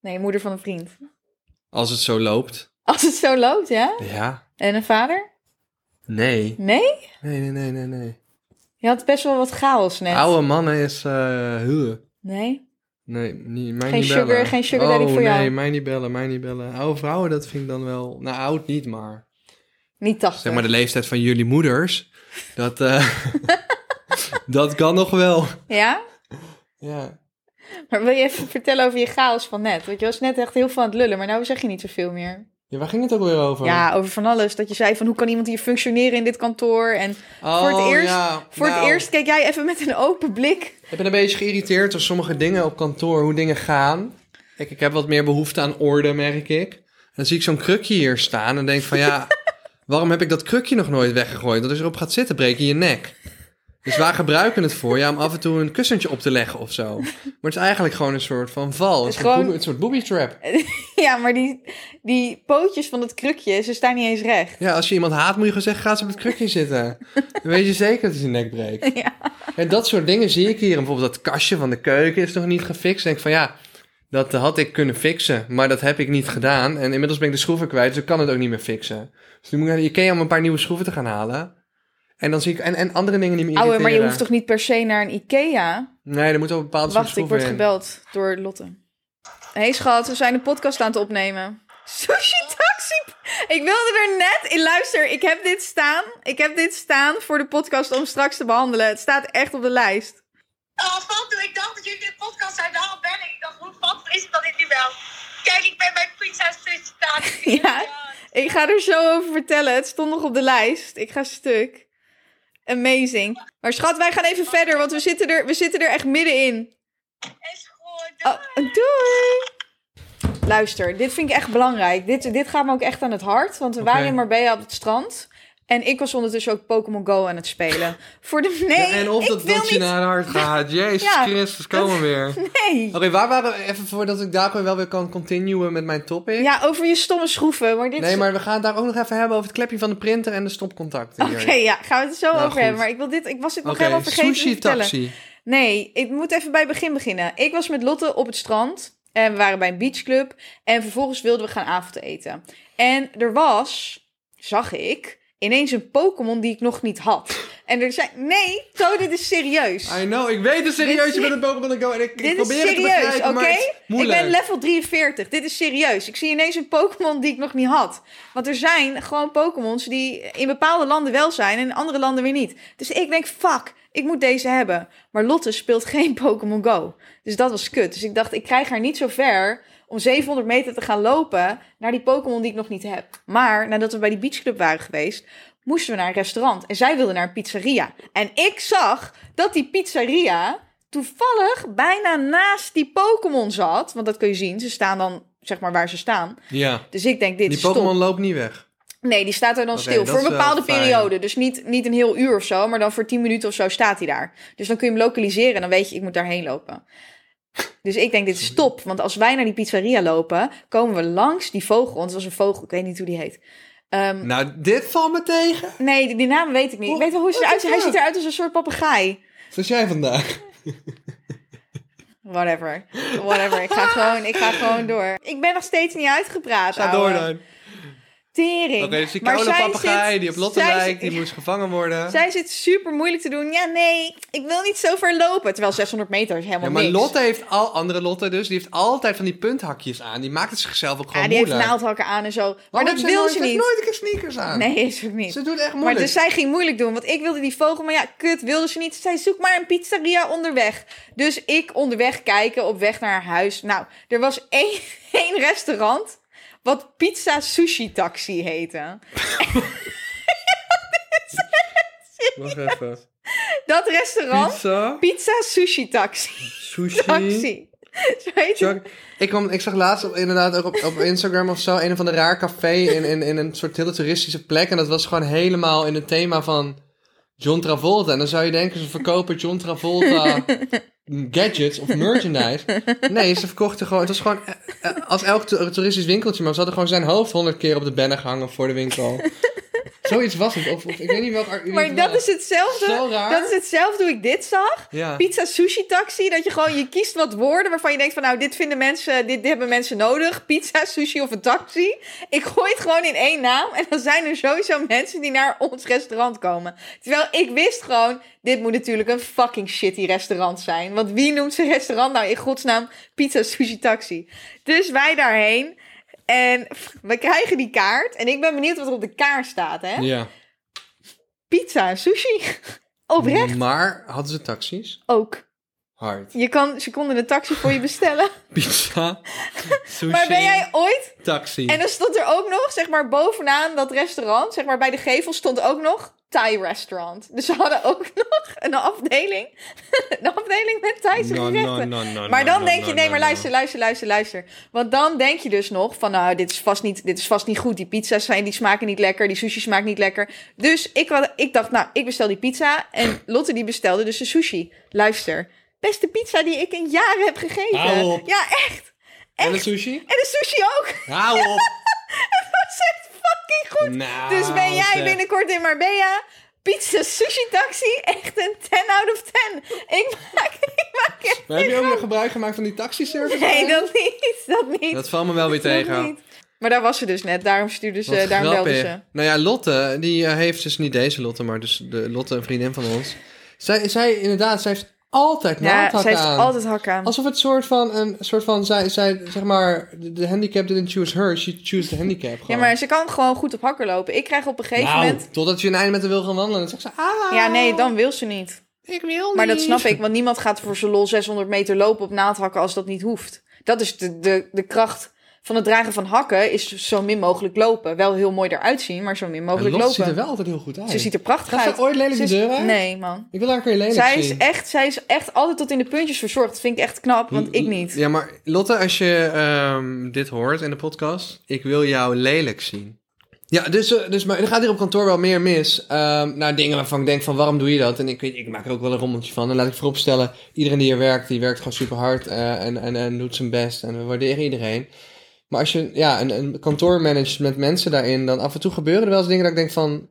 Nee, moeder van een vriend. Als het zo loopt. Als het zo loopt, ja? Ja. En een vader? Nee. Nee? Nee, nee, nee, nee, nee. Je had best wel wat chaos net. Oude mannen is... eh huh. Nee? Nee, niet, mij Geen niet sugar- bellen. geen sugar daddy oh, voor jou? nee, mij niet bellen, mij niet bellen. Oude vrouwen, dat vind ik dan wel... Nou, oud niet, maar... Niet 80. Zeg maar de leeftijd van jullie moeders. Dat, eh, dat kan nog wel. Ja? Ja. Maar wil je even vertellen over je chaos van net? Want je was net echt heel veel aan het lullen, maar nou zeg je niet zoveel meer. Ja, waar ging het ook weer over? Ja, over van alles. Dat je zei van hoe kan iemand hier functioneren in dit kantoor? En Oh, voor het eerst- ja. voor het Nou, eerst keek jij even met een open blik. Ik ben een beetje geïrriteerd door sommige dingen op kantoor, hoe dingen gaan. Kijk, ik heb wat meer behoefte aan orde, merk ik. Dan zie ik zo'n krukje hier staan en denk van ja, waarom heb ik dat krukje nog nooit weggegooid? Want als je erop gaat zitten, breek je je nek. Dus waar gebruiken het voor? Ja, om af en toe een kussentje op te leggen of zo. Maar het is eigenlijk gewoon een soort van val. Een is soort, gewoon- een soort booby trap. Ja, maar die, die pootjes van het krukje, ze staan niet eens recht. Ja, als je iemand haat, moet je gewoon zeggen, ga eens op het krukje zitten. Dan weet je zeker dat hij zijn nek breekt. Ja. En dat soort dingen zie ik hier. En bijvoorbeeld dat kastje van de keuken is nog niet gefixt. Dan denk ik van ja, dat had ik kunnen fixen. Maar dat heb ik niet gedaan. En inmiddels ben ik de schroeven kwijt, dus ik kan het ook niet meer fixen. Dus nu moet ik naar de Ikea om een paar nieuwe schroeven te gaan halen. En dan zie ik... En, en andere dingen die me Ouwe, irriteren. maar je hoeft toch niet per se naar een Ikea? Nee, er moeten wel bepaalde soort Wacht, ik word in. gebeld door Lotte. Hé hey, schat, we zijn een podcast aan het opnemen. Sushi Taxi. Ik wilde er net in luister. Ik heb dit staan. Ik heb dit staan voor de podcast om straks te behandelen. Het staat echt op de lijst. Oh, Fanto, ik dacht dat jullie dit podcast zijn. Daarom ben ik. Ik dacht, hoe Fanto is het dan dit nu wel? Kijk, ik ben bij Pizza Suscitatie. Ja. Ik ga er zo over vertellen. Het stond nog op de lijst. Ik ga stuk. Amazing. Maar schat, wij gaan even verder, want we zitten er, we zitten er echt middenin. Is goed. Oh, doei! Luister, dit vind ik echt belangrijk. Dit, dit gaat me ook echt aan het hart. Want we Oké. waren in Marbella op het strand. En ik was ondertussen ook Pokémon Go aan het spelen. Voor de... Nee, Ja, en of ik dat wil dat je niet... naar het hart gaat. Jezus Ja. Christus, komen we weer. Nee. Oké, waar waren we even voordat ik daar wel weer kan continuen met mijn topic? Ja, over je stomme schroeven. Maar dit Nee, is- maar we gaan het daar ook nog even hebben over het klepje van de printer en de stopcontacten. hier. Oké, ja, gaan we het er zo Nou, over goed. hebben. Maar ik, wil dit, ik was dit nog helemaal vergeten te sushi vertellen. taxi. Nee, ik moet even bij het begin beginnen. Ik was met Lotte op het strand. En we waren bij een beachclub. En vervolgens wilden we gaan avondeten. En er was, zag ik, ineens een Pokémon die ik nog niet had. En er zei, nee, To, dit is serieus. I know, ik weet het serieus, je is- bent een Pokémon Go en ik, Dit is probeer het te serieus, oké? is Ik ben level 43. Dit is serieus. Ik zie ineens een Pokémon die ik nog niet had. Want er zijn gewoon Pokémons die in bepaalde landen wel zijn en in andere landen weer niet. Dus ik denk, fuck, ik moet deze hebben. Maar Lotte speelt geen Pokémon Go. Dus dat was kut. Dus ik dacht, ik krijg haar niet zo ver om 700 meter te gaan lopen naar die Pokémon die ik nog niet heb. Maar nadat we bij die beachclub waren geweest, moesten we naar een restaurant. En zij wilde naar een pizzeria. En ik zag dat die pizzeria toevallig bijna naast die Pokémon zat. Want dat kun je zien. Ze staan dan, zeg maar, waar ze staan. Ja, Dus ik denk, dit die is top. Pokémon loopt niet weg. Nee, die staat er dan stil. Voor een bepaalde fijn. periode. Dus niet, niet een heel uur of zo. Maar dan voor 10 minuten of zo staat hij daar. Dus dan kun je hem lokaliseren. En dan weet je, ik moet daarheen lopen. Dus ik denk, dit is top. Want als wij naar die pizzeria lopen, komen we langs die vogel. Want het was een vogel, ik weet niet hoe die heet. Ehm, Nou, dit valt me tegen. nee, die, die naam weet ik niet. Ik weet wel hoe ze eruit ziet. Hij fuck? ziet eruit als een soort papegaai. Zoals jij vandaag. Whatever. Whatever. Ik ga gewoon, ik ga gewoon door. Ik ben nog steeds niet uitgepraat. Ga door dan. Tering. Oké, dus die Maar koude zij papegaai die op Lotte zij lijkt, die moest gevangen worden. Zij zit super moeilijk te doen. Ja, nee, ik wil niet zo ver lopen. Terwijl 600 meter is helemaal Ja, maar niks. Lotte heeft al, andere Lotte dus, die heeft altijd van die punthakjes aan. Die maakt het zichzelf ook gewoon ja, die heeft naaldhakken aan en zo. Maar Waarom dat wil nooit, ze heeft niet. nooit een keer sneakers aan. Nee, is ook niet. Ze doet echt Maar moeilijk. dus zij ging moeilijk doen, want ik wilde die vogel, maar ja, kut, wilde ze niet. Ze zei, zoek maar een pizzeria onderweg. Dus ik onderweg kijken, op weg naar haar huis. Nou, er was één, één restaurant wat Pizza Sushi Taxi heette. Wacht even. Dat restaurant, Pizza, Pizza Sushi Taxi. sushi, Taxi. Ik, kwam, ik zag laatst op, inderdaad ook op, op Instagram of zo een of ander raar café in, in, in een soort hele toeristische plek. En dat was gewoon helemaal in het thema van John Travolta. En dan zou je denken, ze verkopen John Travolta gadgets of merchandise. Nee, ze verkochten gewoon, het was gewoon eh, eh, als elk to- toeristisch winkeltje, maar ze hadden gewoon zijn hoofd honderd keer op de banner gehangen voor de winkel. Zoiets was het. Of, of ik weet niet welk ar- Maar dat is hetzelfde. Zo raar. Dat is hetzelfde hoe ik dit zag. Ja. Pizza sushi taxi. Dat je gewoon, je kiest wat woorden waarvan je denkt van nou, dit vinden mensen, dit, dit hebben mensen nodig. Pizza, sushi of een taxi. Ik gooi het gewoon in één naam. En dan zijn er sowieso mensen die naar ons restaurant komen. Terwijl ik wist gewoon, dit moet natuurlijk een fucking shitty restaurant zijn. Want wie noemt zijn restaurant nou in godsnaam pizza, sushi, taxi? Dus wij daarheen. En we krijgen die kaart. En ik ben benieuwd wat er op de kaart staat, hè? Ja. Pizza sushi. Oprecht Maar hadden ze taxis? ook. Hard. Je kan, ze konden een taxi voor je bestellen. Pizza, sushi, Maar ben jij ooit... taxi. En dan stond er ook nog, zeg maar, bovenaan dat restaurant, zeg maar, bij de gevel stond ook nog Thai restaurant. Dus ze hadden ook nog een afdeling, een afdeling met Thaise No, no, gerechten. no, no, Maar no, dan no, denk je, nee, no, maar no. luister, luister, luister, luister. Want dan denk je dus nog van, nou, dit is vast niet, dit is vast niet goed. Die pizza's zijn, die smaken niet lekker, die sushi smaakt niet lekker. Dus ik, had, ik dacht, nou, ik bestel die pizza. En Lotte die bestelde dus de sushi. Luister, beste pizza die ik in jaren heb gegeten. Hou op. Ja, echt. En de sushi? En de sushi ook. Hou op. Dat was echt fucking goed. Nou, Dus ben jij zeg. binnenkort in Marbella? Pizza sushi taxi, echt een 10 out of 10. Ik maak, ik maak echt Maar heb je ook nog gebruik gemaakt van die taxiservice? Nee, dat niet. Dat niet. Dat valt me wel weer Dat tegen. niet. Maar daar was ze dus net. Daarom stuurde ze, Wat daarom belde ze. Nou ja, Lotte, die eh, heeft dus niet deze Lotte, maar dus de Lotte, een vriendin van ons. Zij, zij inderdaad, zij heeft altijd Ja, naaldhakken zij heeft aan. altijd hak aan. Alsof het soort van, een soort van, zij, zij, zeg maar, de, handicap didn't choose her, she choose the handicap. Ja, maar ze kan gewoon goed op hakken lopen. Ik krijg op een gegeven nou, moment... totdat je een einde met haar wil gaan wandelen, dan zegt ze, ah, Ja, nee, dan wil ze niet. ik wil niet. Maar dat snap ik, want niemand gaat voor zijn lol 600 meter lopen op naaldhakken als dat niet hoeft. Dat is de, de, de kracht van het dragen van hakken, is zo min mogelijk lopen. Wel heel mooi eruit zien, maar zo min mogelijk lopen. ziet er wel altijd heel goed uit. Ze ziet er prachtig Gaat uit. ze ooit lelijk Ze de is- deur uit? Nee, man. Ik wil haar een keer lelijk Zij is, zien. echt, zij is echt altijd tot in de puntjes verzorgd. Dat vind ik echt knap, want ik niet. Ja, maar Lotte, als je ehm, dit hoort in de podcast, ik wil jou lelijk zien. Ja, dus, eh, dus maar er gaat hier op kantoor wel meer mis. Ehm naar dingen waarvan ik denk van waarom doe je dat? En ik, ik maak er ook wel een rommeltje van. En laat ik vooropstellen, iedereen die hier werkt, die werkt gewoon super hard en, en, en doet zijn best. En we waarderen iedereen. Maar als je ja, een, een kantoor managt met mensen daarin, dan af en toe gebeuren er wel eens dingen dat ik denk van,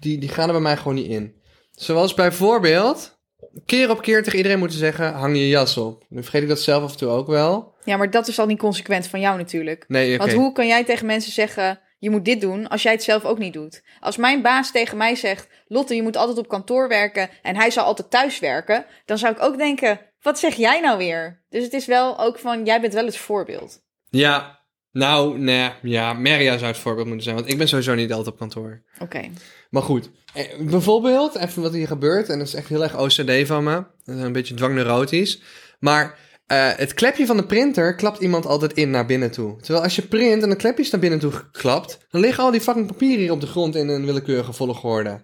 die, die gaan er bij mij gewoon niet in. Zoals bijvoorbeeld, keer op keer tegen iedereen moeten zeggen, hang je jas op. Nu vergeet ik dat zelf af en toe ook wel. Ja, maar dat is al niet consequent van jou natuurlijk. Nee. Want hoe kan jij tegen mensen zeggen, je moet dit doen, als jij het zelf ook niet doet? Als mijn baas tegen mij zegt, Lotte, je moet altijd op kantoor werken en hij zal altijd thuis werken, dan zou ik ook denken, wat zeg jij nou weer? Dus het is wel ook van, jij bent wel het voorbeeld. Ja, nou, nee, ja, Maria zou het voorbeeld moeten zijn, want ik ben sowieso niet altijd op kantoor. Oké. Maar goed, eh, bijvoorbeeld, even wat hier gebeurt, en dat is echt heel erg OCD van me, dat is een beetje dwangneurotisch, maar eh, het klepje van de printer klapt iemand altijd in naar binnen toe. Terwijl als je print en de klepjes naar binnen toe klapt, dan liggen al die fucking papieren hier op de grond in een willekeurige volgorde.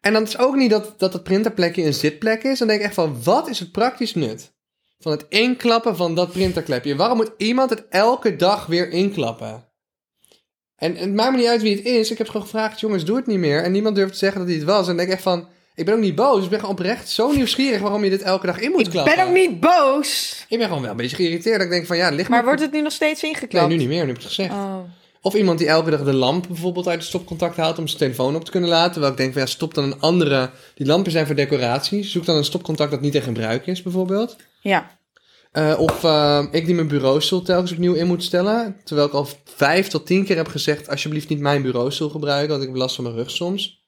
En dan is ook niet dat, dat het printerplekje een zitplek is, dan denk ik echt van, wat is het praktisch nut? Van het inklappen van dat printerklepje. Waarom moet iemand het elke dag weer inklappen? En het maakt me niet uit wie het is. Ik heb gewoon gevraagd, jongens, doe het niet meer. En niemand durft te zeggen dat hij het was. En dan denk ik echt van, ik ben ook niet boos. Ik ben gewoon oprecht zo nieuwsgierig waarom je dit elke dag in moet Ik klappen. ben ook niet boos. Ik ben gewoon wel een beetje geïrriteerd. Dat ik denk van, ja, ligt Maar wordt het nu nog steeds Nee, ingeklapt? nu niet meer. Nu heb ik het gezegd. Oh. Of iemand die elke dag de lamp bijvoorbeeld uit het stopcontact haalt om zijn telefoon op te kunnen laten. Terwijl ik denk van, ja, stop dan een andere... Die lampen zijn voor decoratie. Zoek dan een stopcontact dat niet in gebruik is, bijvoorbeeld. Ja. Eh, of eh, ik die mijn bureaustoel telkens opnieuw in moet stellen. Terwijl ik al vijf tot tien keer heb gezegd: alsjeblieft niet mijn bureaustoel gebruiken, want ik heb last van mijn rug soms.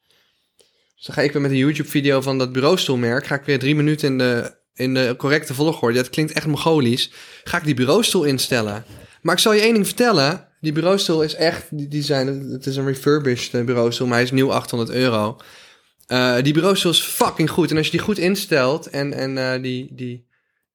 Dus dan ga ik weer met een YouTube-video van dat bureaustoelmerk. Ga ik weer drie minuten in de, in de correcte volgorde. Dat klinkt echt Mongolisch. Ga ik die bureaustoel instellen. Maar ik zal je één ding vertellen. Die bureaustoel is echt. Die, zijn, het is een refurbished eh, bureaustoel, maar hij is nieuw 800 euro. Die bureaustoel is fucking goed. En als je die goed instelt en, en die, die,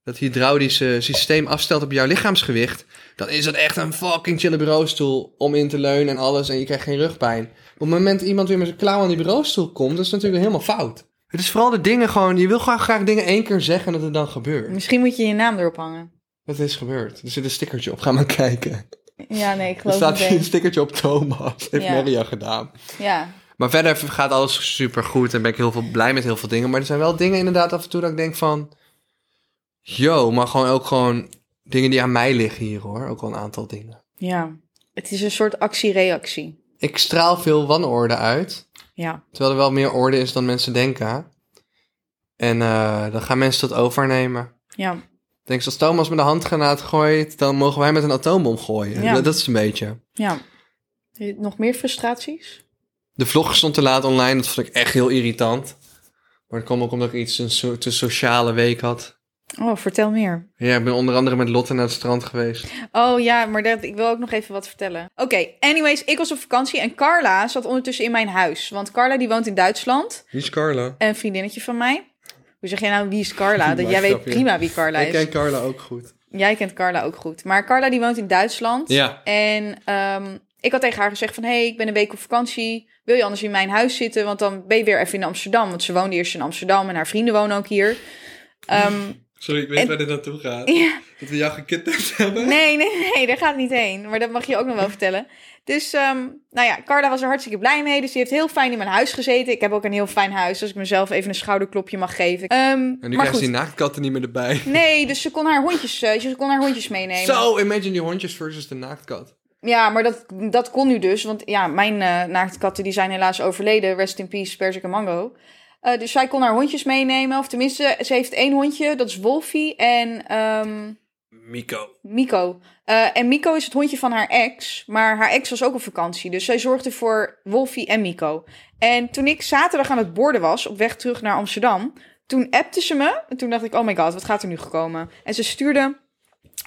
dat hydraulische systeem afstelt op jouw lichaamsgewicht, dan is dat echt een fucking chille bureaustoel om in te leunen en alles en je krijgt geen rugpijn. Op het moment dat iemand weer met zijn klauw aan die bureaustoel komt, dat is natuurlijk helemaal fout. Het is vooral de dingen gewoon, je wil gewoon graag dingen één keer zeggen en dat het dan gebeurt. Misschien moet je je naam erop hangen. Dat is gebeurd. Er zit een stickertje op, ga maar kijken. Ja, nee, ik Er geloof staat het hier een meteen. stickertje op Thomas, heeft Ja. Maria gedaan. Ja. Maar verder gaat alles super goed en ben ik heel veel blij met heel veel dingen. Maar er zijn wel dingen inderdaad af en toe dat ik denk van... Yo, maar gewoon ook gewoon dingen die aan mij liggen hier hoor. Ook wel een aantal dingen. Ja. Het is een soort actie-reactie. Ik straal veel wanorde uit. Ja. Terwijl er wel meer orde is dan mensen denken. En eh, dan gaan mensen dat overnemen. Ja. Ik denk, als Thomas met de handgranaat gooit, dan mogen wij met een atoombom gooien. Ja. Dat, dat is een beetje. Ja. Nog meer frustraties? De vlog stond te laat online, dat vond ik echt heel irritant. Maar dat kwam ook omdat ik iets een soort te sociale week had. Oh, vertel meer. Ja, ik ben onder andere met Lotte naar het strand geweest. Oh ja, maar dat, ik wil ook nog even wat vertellen. Oké, anyways, ik was op vakantie en Carla zat ondertussen in mijn huis. Want Carla die woont in Duitsland. Wie is Carla? Een vriendinnetje van mij. Hoe zeg jij nou wie is Carla? Dat, jij weet prima wie Carla Ik is. ken Carla ook goed. Jij kent Carla ook goed. Maar Carla die woont in Duitsland. Ja. En ehm, ik had tegen haar gezegd van... hey, ik ben een week op vakantie. Wil je anders in mijn huis zitten? Want dan ben je weer even in Amsterdam. Want ze woonde eerst in Amsterdam en haar vrienden wonen ook hier. Ehm, Sorry, ik weet En- waar dit naartoe gaat. ja, Dat we jou gekidnapt hebben. nee, nee, nee, daar gaat het niet heen. Maar dat mag je ook nog wel vertellen. Dus, ehm, nou ja, Carla was er hartstikke blij mee. Dus die heeft heel fijn in mijn huis gezeten. Ik heb ook een heel fijn huis, als ik mezelf even een schouderklopje mag geven. Ehm, En nu maar krijgt die naaktkatten niet meer erbij. Nee, dus ze kon haar hondjes, eh, ze kon haar hondjes meenemen. Zo, imagine die hondjes versus de naaktkat. Ja, maar dat, dat kon nu dus. Want ja, mijn eh naaktkatten die zijn helaas overleden. Rest in peace, Persik en Mango. Eh, dus zij kon haar hondjes meenemen. Of tenminste, ze heeft één hondje. Dat is Wolfie en ehm, Miko. Miko. Eh, en Miko is het hondje van haar ex. Maar haar ex was ook op vakantie. Dus zij zorgde voor Wolfie en Miko. En toen ik zaterdag aan het borden was, op weg terug naar Amsterdam... toen appte ze me. En toen dacht ik, oh my god, wat gaat er nu gekomen? En ze stuurde...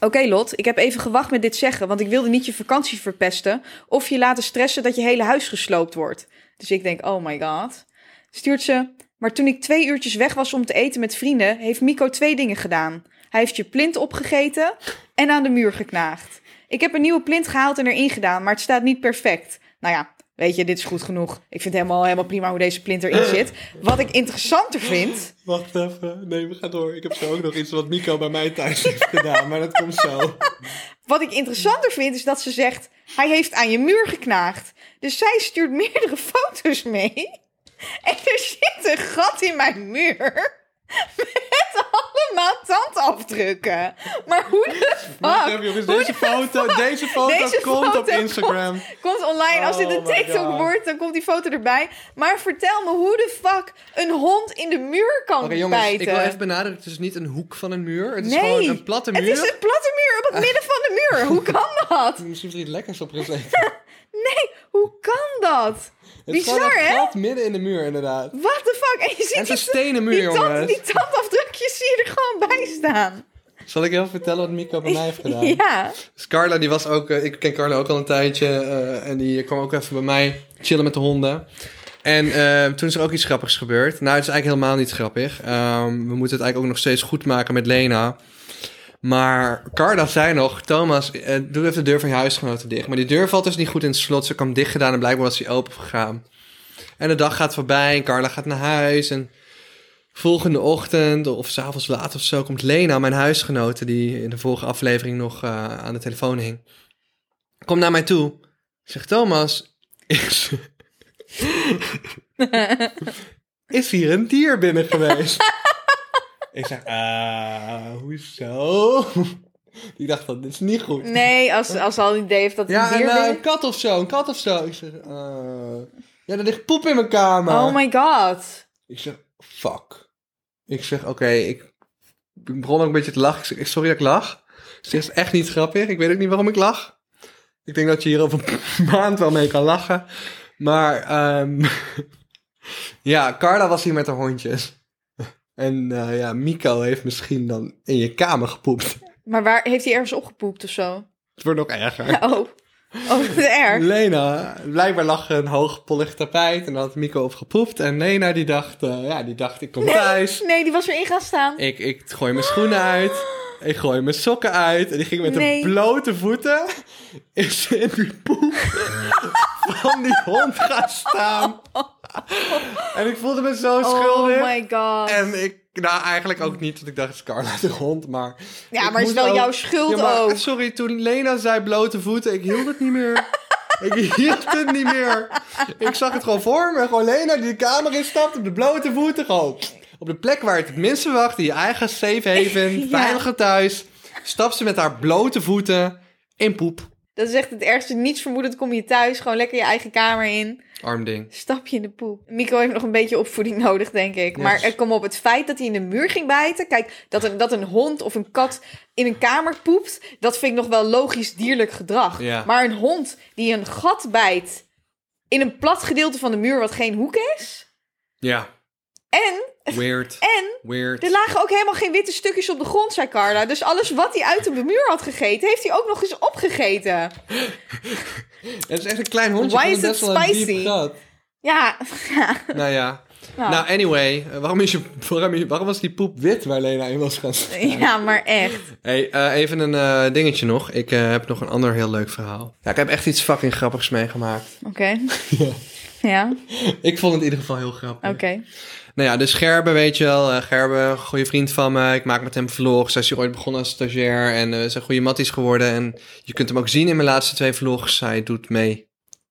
Oké Lot, ik heb even gewacht met dit zeggen, want ik wilde niet je vakantie verpesten of je laten stressen dat je hele huis gesloopt wordt. Dus ik denk, oh my god. Stuurt ze, maar toen ik twee uurtjes weg was om te eten met vrienden, heeft Miko twee dingen gedaan. Hij heeft je plint opgegeten en aan de muur geknaagd. Ik heb een nieuwe plint gehaald en erin gedaan, maar het staat niet perfect. Nou ja, weet je, dit is goed genoeg. Ik vind helemaal, helemaal prima hoe deze plint erin zit. Wat ik interessanter vind, Wacht even. Nee, we gaan door. Ik heb zo ook nog iets wat Miko bij mij thuis heeft gedaan. Maar dat komt zo. Wat ik interessanter vind is dat ze zegt: hij heeft aan je muur geknaagd. Dus zij stuurt meerdere foto's mee. En er zit een gat in mijn muur. Met allemaal tandafdrukken. Maar hoe de Wacht fuck? even jongens. Deze de foto, fuck? deze foto Deze komt foto op Instagram. Komt online. Als dit Oh een TikTok God. wordt, dan komt die foto erbij. Maar vertel me hoe de fuck een hond in de muur kan Oké jongens, bijten. ik wil even benadrukken. Het is niet een hoek van een muur. Het is nee, gewoon een platte muur. het is een platte muur op het midden van de muur. Hoe kan dat? Misschien is er iets lekkers op gezeten. Dat? Het Bizar, hè? gat midden in de muur inderdaad. What the fuck? En je ziet En die, stenen muur die, tand, die tandafdrukjes zie je er gewoon bij staan. Zal ik even vertellen wat Miko bij mij heeft gedaan? Ja. Dus Carla, die was ook, eh, ik ken Carla ook al een tijdje. eh, en die kwam ook even bij mij chillen met de honden. En eh, toen is er ook iets grappigs gebeurd. Nou, het is eigenlijk helemaal niet grappig. Ehm, we moeten het eigenlijk ook nog steeds goed maken met Lena. Maar Carla zei nog, Thomas, eh, doe even de deur van je huisgenoten dicht. Maar die deur valt dus niet goed in het slot. Ze kwam dicht gedaan en blijkbaar was die open gegaan. En de dag gaat voorbij en Carla gaat naar huis. En volgende ochtend of s'avonds laat of zo komt Lena, mijn huisgenote, die in de vorige aflevering nog eh, aan de telefoon hing. Komt naar mij toe. Zegt Thomas, is, is hier een dier binnen geweest? ik zeg, ah, hoezo? Ik dacht van, dit is niet goed. Nee, als, als ze al een idee heeft dat het Ja, een en dier eh, een kat of zo, een kat of zo. Ik zeg, eh, ja, er ligt poep in mijn kamer. Oh my god. Ik zeg, fuck. Ik zeg, oké, ik, ik begon ook een beetje te lachen. Ik zeg, sorry dat ik lach. Ze is echt niet grappig. Ik weet ook niet waarom ik lach. Ik denk dat je hier over een maand wel mee kan lachen. Maar, ehm, ja, Carla was hier met haar hondjes. En eh, ja, Miko heeft misschien dan in je kamer gepoept. Maar waar heeft hij ergens opgepoept of zo? Het wordt nog erger. Oh. Oh, wat erg. Lena, blijkbaar lag er een hoog pollig tapijt en daar had Miko op gepoept. En Lena die dacht, eh, ja, die dacht ik kom thuis. Nee, die was erin gaan staan. Ik, ik gooi mijn schoenen uit. Ik gooi mijn sokken uit. En die ging met Nee. de blote voeten. Is in die poep van die hond gaan staan. En ik voelde me zo schuldig. Oh my god. En ik, nou eigenlijk ook niet, want ik dacht, Carla de hond, maar... Ja, maar het is wel ook- jouw schuld Ja, maar, ook. Sorry, toen Lena zei blote voeten, ik hield het niet meer. ik hield het niet meer. Ik zag het gewoon voor me, gewoon Lena die de kamer instapt op de blote voeten, gewoon op de plek waar je het het minst verwacht, in je eigen safe haven, Ja. veilige thuis, stapt ze met haar blote voeten in poep. Dat is echt het ergste. Niets vermoedend kom je thuis. Gewoon lekker je eigen kamer in. Arm ding. Stap je in de poep. Mico heeft nog een beetje opvoeding nodig, denk ik. Yes. Maar er kom op het feit dat hij in de muur ging bijten. Kijk, dat een, dat een hond of een kat in een kamer poept. Dat vind ik nog wel logisch dierlijk gedrag. Ja. Maar een hond die een gat bijt in een plat gedeelte van de muur wat geen hoek is. Ja, En, weird. en Weird. er lagen ook helemaal geen witte stukjes op de grond, zei Carla. Dus alles wat hij uit de muur had gegeten, heeft hij ook nog eens opgegeten. Het is echt een klein hondje. Why is diep spicy? Ja, ja. Nou ja. Nou. Nou, anyway. Waarom, is je, waarom, is- waarom was die poep wit waar Lena in was gaan staan? ja, maar echt. Hey, eh, even een eh, dingetje nog. Ik eh, heb nog een ander heel leuk verhaal. Ja, ik heb echt iets fucking grappigs meegemaakt. Oké. Ja, Ik vond het in ieder geval heel grappig. oké. Nou ja, dus Gerbe, weet je wel. eh, Gerbe, een goede vriend van me. Ik maak met hem vlogs. Hij is hier ooit begonnen als stagiair. En eh zijn goede matties geworden. En je kunt hem ook zien in mijn laatste twee vlogs. Hij doet mee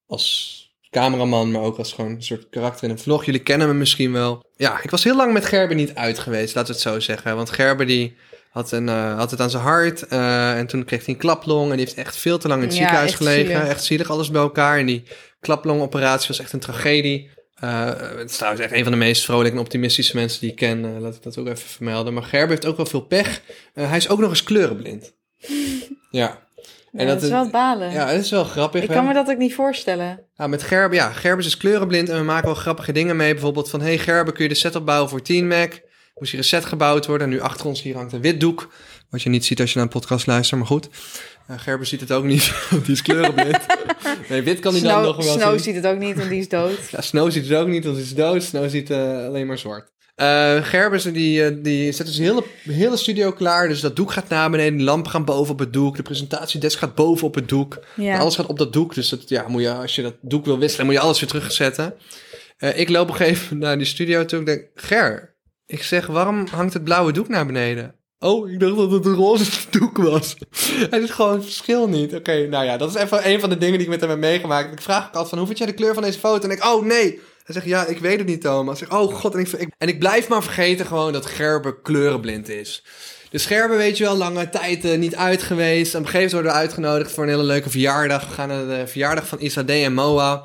als cameraman, maar ook als gewoon een soort karakter in een vlog. Jullie kennen hem misschien wel. Ja, ik was heel lang met Gerbe niet uit geweest, laten we het zo zeggen. Want Gerbe die had, een, eh, had het aan zijn hart. eh, en toen kreeg hij een klaplong. En die heeft echt veel te lang in het Ja, ziekenhuis echt gelegen. zielig. Echt zielig, alles bij elkaar. En die klaplongoperatie was echt een tragedie. Eh, het is trouwens echt een van de meest vrolijke en optimistische mensen die ik ken. Eh, laat ik dat ook even vermelden. Maar Gerbe heeft ook wel veel pech. Eh, hij is ook nog eens kleurenblind. ja. Ja, dat is wel balen. Ja, dat is wel grappig. ik kan me dat ook niet voorstellen. ja, met Gerbe, ja, Gerbe is kleurenblind en we maken wel grappige dingen mee. Bijvoorbeeld van, hey Gerbe, kun je de set opbouwen voor 10 Mac? Moest hier een set gebouwd worden. En nu achter ons hier hangt een wit doek. Wat je niet ziet als je naar een podcast luistert, maar goed. Eh, Gerbe ziet het ook niet, want die is kleurenblind. nee, wit kan hij dan nog wel Snow zien. ziet het ook niet, want die is dood. Ja, Snow ziet het ook niet, want hij is dood. Snow ziet eh, alleen maar zwart. Eh Gerbers, die, die zet dus de hele, hele studio klaar. Dus dat doek gaat naar beneden, de lampen gaan boven op het doek. De presentatiedesk gaat boven op het doek. Ja. Alles gaat op dat doek. Dus dat, ja, moet je, als je dat doek wil wisselen, moet je alles weer terugzetten. Eh ik loop op een gegeven moment naar die studio toe. Ik denk, Ger, ik zeg, waarom hangt het blauwe doek naar beneden? Oh, ik dacht dat het een roze doek was. Het is gewoon het verschil niet. Oké, nou ja, dat is even een van de dingen die ik met hem heb meegemaakt. Ik vraag ook altijd van, hoe vind jij de kleur van deze foto? En ik, oh nee. Hij zegt, ja, ik weet het niet, Thomas. Ik zeg, oh god. En ik, en ik blijf maar vergeten gewoon dat Gerbe kleurenblind is. Dus Gerbe, weet je wel, lange tijd eh, niet uit geweest. Op een gegeven moment worden we uitgenodigd voor een hele leuke verjaardag. We gaan naar de verjaardag van Isadé en Moa.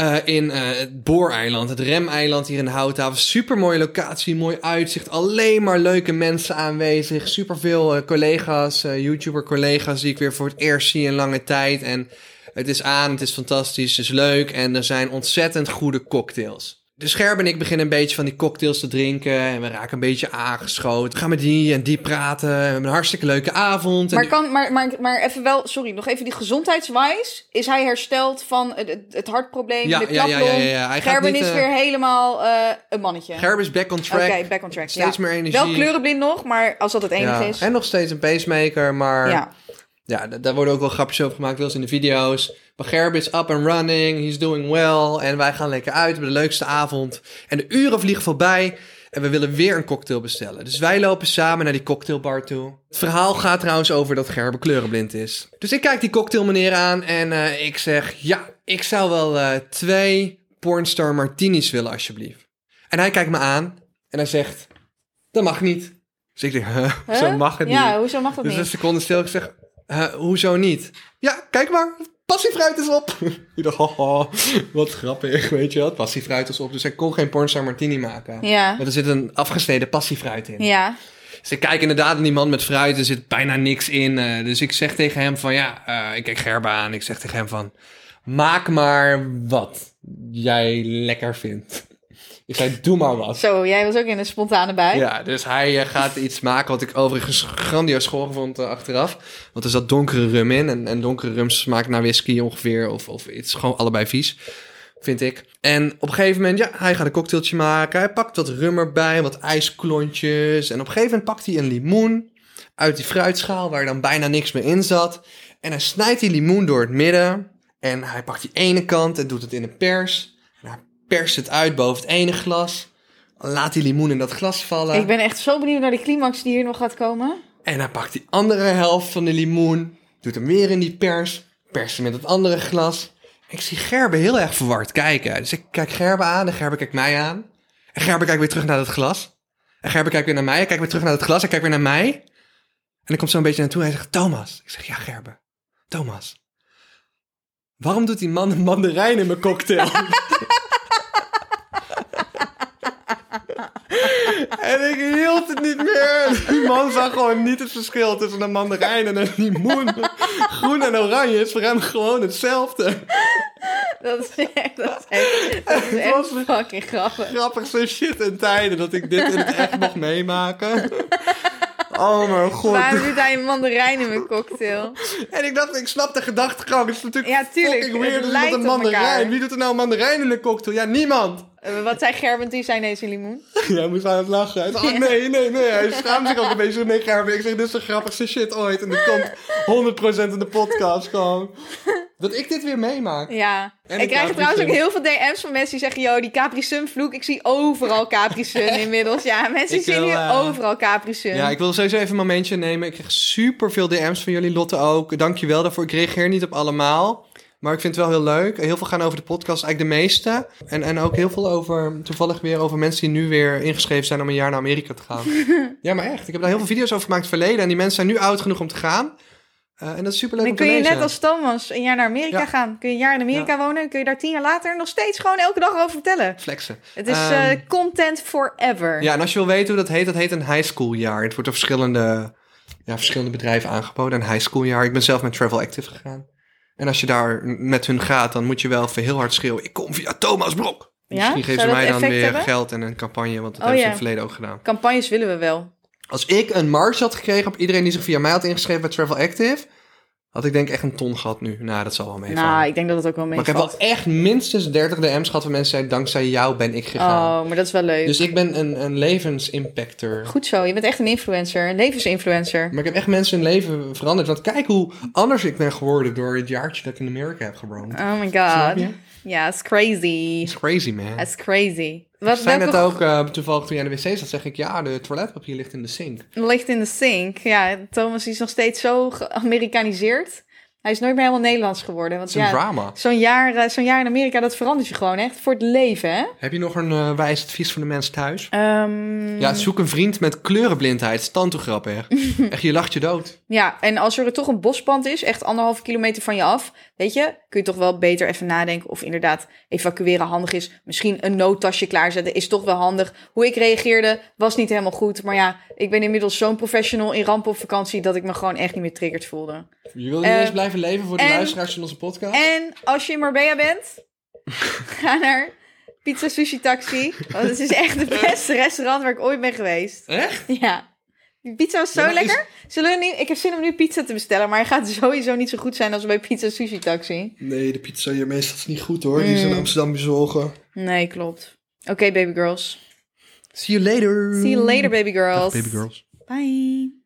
Eh, in eh, het Booreiland, het Remeiland hier in Houthaven. Super mooie locatie, mooi uitzicht. Alleen maar leuke mensen aanwezig. Super veel collega's, eh, YouTuber-collega's die ik weer voor het eerst zie in lange tijd. En het is aan, het is fantastisch, het is leuk. En er zijn ontzettend goede cocktails. Dus Gerb en ik beginnen een beetje van die cocktails te drinken. En we raken een beetje aangeschoten. We gaan met die en die praten. We hebben een hartstikke leuke avond. Maar, kan, maar, maar, maar even wel, sorry, nog even die gezondheidswijs. Is hij hersteld van het, hartprobleem, Ja, de ja, ja, klaplong? ja, ja, ja. Hij gaat Gerben niet, is eh, weer helemaal eh, een mannetje. Gerb is back on Oké, track. back on track. Steeds ja. meer energie. Wel kleurenblind nog, maar als dat het enige Ja, is. En nog steeds een pacemaker, maar ja, ja. daar worden ook wel grapjes over gemaakt, wel eens in de video's. Maar Gerb is up and running, he's doing well en wij gaan lekker uit, we hebben de leukste avond. En de uren vliegen voorbij en we willen weer een cocktail bestellen. Dus wij lopen samen naar die cocktailbar toe. Het verhaal gaat trouwens over dat Gerbe kleurenblind is. Dus ik kijk die cocktailmeneer aan en eh, ik zeg, ja, ik zou wel eh, twee pornstar martinis willen alsjeblieft. En hij kijkt me aan en hij zegt, dat mag niet. Dus ik denk, huh, Huh? zo mag het niet. Ja, hoezo mag dat Dus niet? een seconde stil. Ik zeg, "Huh, hoezo niet? Ja, kijk maar. Passiefruit is op. Ik dacht, haha, wat grappig, weet je wel. Passiefruit is op. Dus hij kon geen pornstar martini maken. Ja. Want er zit een afgesneden passiefruit in. Ja. Dus ik kijk inderdaad naar die man met fruit. Er zit bijna niks in. eh, dus ik zeg tegen hem van, ja, eh, ik kijk Gerbe aan. Ik zeg tegen hem van, maak maar wat jij lekker vindt. Ik zei, doe maar wat. Zo, jij was ook in een spontane bui. Ja, dus hij eh, gaat iets maken wat ik overigens grandioos schoon vond eh, achteraf. Want er zat donkere rum in. En, en donkere rum smaakt naar whisky ongeveer. Of, of het is gewoon allebei vies, vind ik. En op een gegeven moment, ja, hij gaat een cocktailtje maken. Hij pakt wat rum erbij, wat ijsklontjes. En op een gegeven moment pakt hij een limoen uit die fruitschaal... waar dan bijna niks meer in zat. En hij snijdt die limoen door het midden. En hij pakt die ene kant en doet het in een pers. En perst het uit boven het ene glas... Laat die limoen in dat glas vallen. Ik ben echt zo benieuwd naar de climax die hier nog gaat komen. En hij pakt die andere helft van de limoen. Doet hem weer in die pers. Perst hem met het andere glas. Ik zie Gerbe heel erg verward kijken. Dus ik kijk Gerbe aan en Gerbe kijkt mij aan. En Gerbe kijkt weer terug naar het glas. En Gerbe kijkt weer naar mij. Hij kijkt weer terug naar het glas. Hij kijkt weer naar mij. En dan komt zo een beetje naartoe. Hij zegt, Thomas. Ik zeg, ja Gerbe. Thomas. Waarom doet die man een mandarijn in mijn cocktail? En ik hield het niet meer. Die man zag gewoon niet het verschil tussen een mandarijn en een limoen. Groen en oranje is voor hem gewoon hetzelfde. Dat is echt, dat is echt, dat is echt was- fucking grappig. Grappigste shit in tijden dat ik dit in het echt mocht meemaken. Oh mijn god. Waarom doet hij een mandarijn in mijn cocktail? En ik dacht, ik snap de gedachtegang. Het is natuurlijk Ja, tuurlijk. fucking weird een mandarijn. Wie doet er nou een mandarijn in een cocktail? Ja, niemand. Eh, Wat zei Gerben toen nee, is een limoen? Ja, moest aan het lachen. Hij zei, oh, nee, nee, nee. Hij schaamt zich ook een beetje. Nee, Gerben. Ik zeg, dit is de grappigste shit ooit. En dat komt 100% in de podcast gewoon. Dat ik dit weer meemaak. Ja. En ik krijg trouwens ook heel veel DM's van mensen die zeggen... Yo, die Capri Sun vloek. Ik zie overal Capri Sun inmiddels. Ja, mensen Ik zien nu eh, overal Capri Sun. Ja, ik wil sowieso even een momentje nemen. Ik krijg super veel DM's van jullie, Lotte ook. Dankjewel daarvoor. Ik reageer niet op allemaal. Maar ik vind het wel heel leuk. Heel veel gaan over de podcast, eigenlijk de meeste. En, en ook heel veel over, toevallig weer over mensen die nu weer ingeschreven zijn om een jaar naar Amerika te gaan. ja, maar echt. Ik heb daar heel veel video's over gemaakt in het verleden. En die mensen zijn nu oud genoeg om te gaan. Eh, en dat is super leuk Dan om te kun je lezen. net als Thomas een jaar naar Amerika Ja. gaan. Kun je een jaar in Amerika wonen. Kun je daar tien jaar later nog steeds gewoon elke dag over vertellen. Flexen. Het is Ehm, eh, content forever. Ja, en als je wil weten hoe dat heet, dat heet een high school jaar. Het wordt door verschillende, ja, verschillende bedrijven aangeboden. Een high school jaar. Ik ben zelf met Travel Active gegaan. En als je daar met hun gaat, dan moet je wel even heel hard schreeuwen. Ik kom via Thomas Brok. Ja? Misschien geven Zou ze mij dan weer hebben? geld en een campagne, want dat Oh, hebben ze ja. in het verleden ook gedaan. Campagnes willen we wel. Als ik een marge had gekregen op iedereen die zich via mij had ingeschreven bij Travel Active, had ik denk echt een ton gehad nu. Nou, dat zal wel meevallen. Nou, ik denk dat het ook wel maar ik heb meevalt. wel echt minstens 30 DM's gehad van mensen die zeiden, dankzij jou ben ik gegaan. Oh, maar dat is wel leuk. Dus ik ben een, een levensimpactor. Goed zo, je bent echt een influencer. Een levensinfluencer. Maar ik heb echt mensen hun leven veranderd. Want kijk hoe anders ik ben geworden door het jaartje dat ik in Amerika heb gewoond. Oh my Snap god. je? Ja, it's crazy. It's crazy, man. That's crazy. Wat zei welke net ook, eh, toevallig toen aan de wc zat, zeg ik, ja, de toiletpapier ligt in de sink. ligt in de sink? Ja, Thomas is nog steeds zo geamerikaniseerd. Hij is nooit meer helemaal Nederlands geworden. Want Het is een ja, drama. zo'n jaar, eh, zo'n jaar in Amerika, dat verandert je gewoon echt voor het leven, hè? Heb je nog een eh, wijs advies voor de mensen thuis? Ehm, Ja, zoek een vriend met kleurenblindheid. Stand grappig. Echt, je lacht je dood. Ja, en als er toch een bospand is, echt anderhalve kilometer van je af, weet je, kun je toch wel beter even nadenken of inderdaad evacueren handig is. Misschien een noodtasje klaarzetten is toch wel handig. Hoe ik reageerde was niet helemaal goed, maar ja, ik ben inmiddels zo'n professional in rampen op vakantie dat ik me gewoon echt niet meer triggerd voelde. Je wil niet Eh, eens blijven leven voor de en- luisteraars van onze podcast? En als je in Marbella bent, ga naar Pizza Sushi Taxi, want het is echt het beste restaurant waar ik ooit ben geweest. Echt? Ja. Pizza was zo Ja, maar is- lekker. Zullen we nu, ik heb zin om nu pizza te bestellen, maar hij gaat sowieso niet zo goed zijn als bij Pizza Sushi Taxi. Nee, de pizza hier meestal is niet goed hoor. Die is in Amsterdam bezorgen. Nee, klopt. Oké, baby girls. See you later. See you later, baby Dag, girls. baby girls. Bye.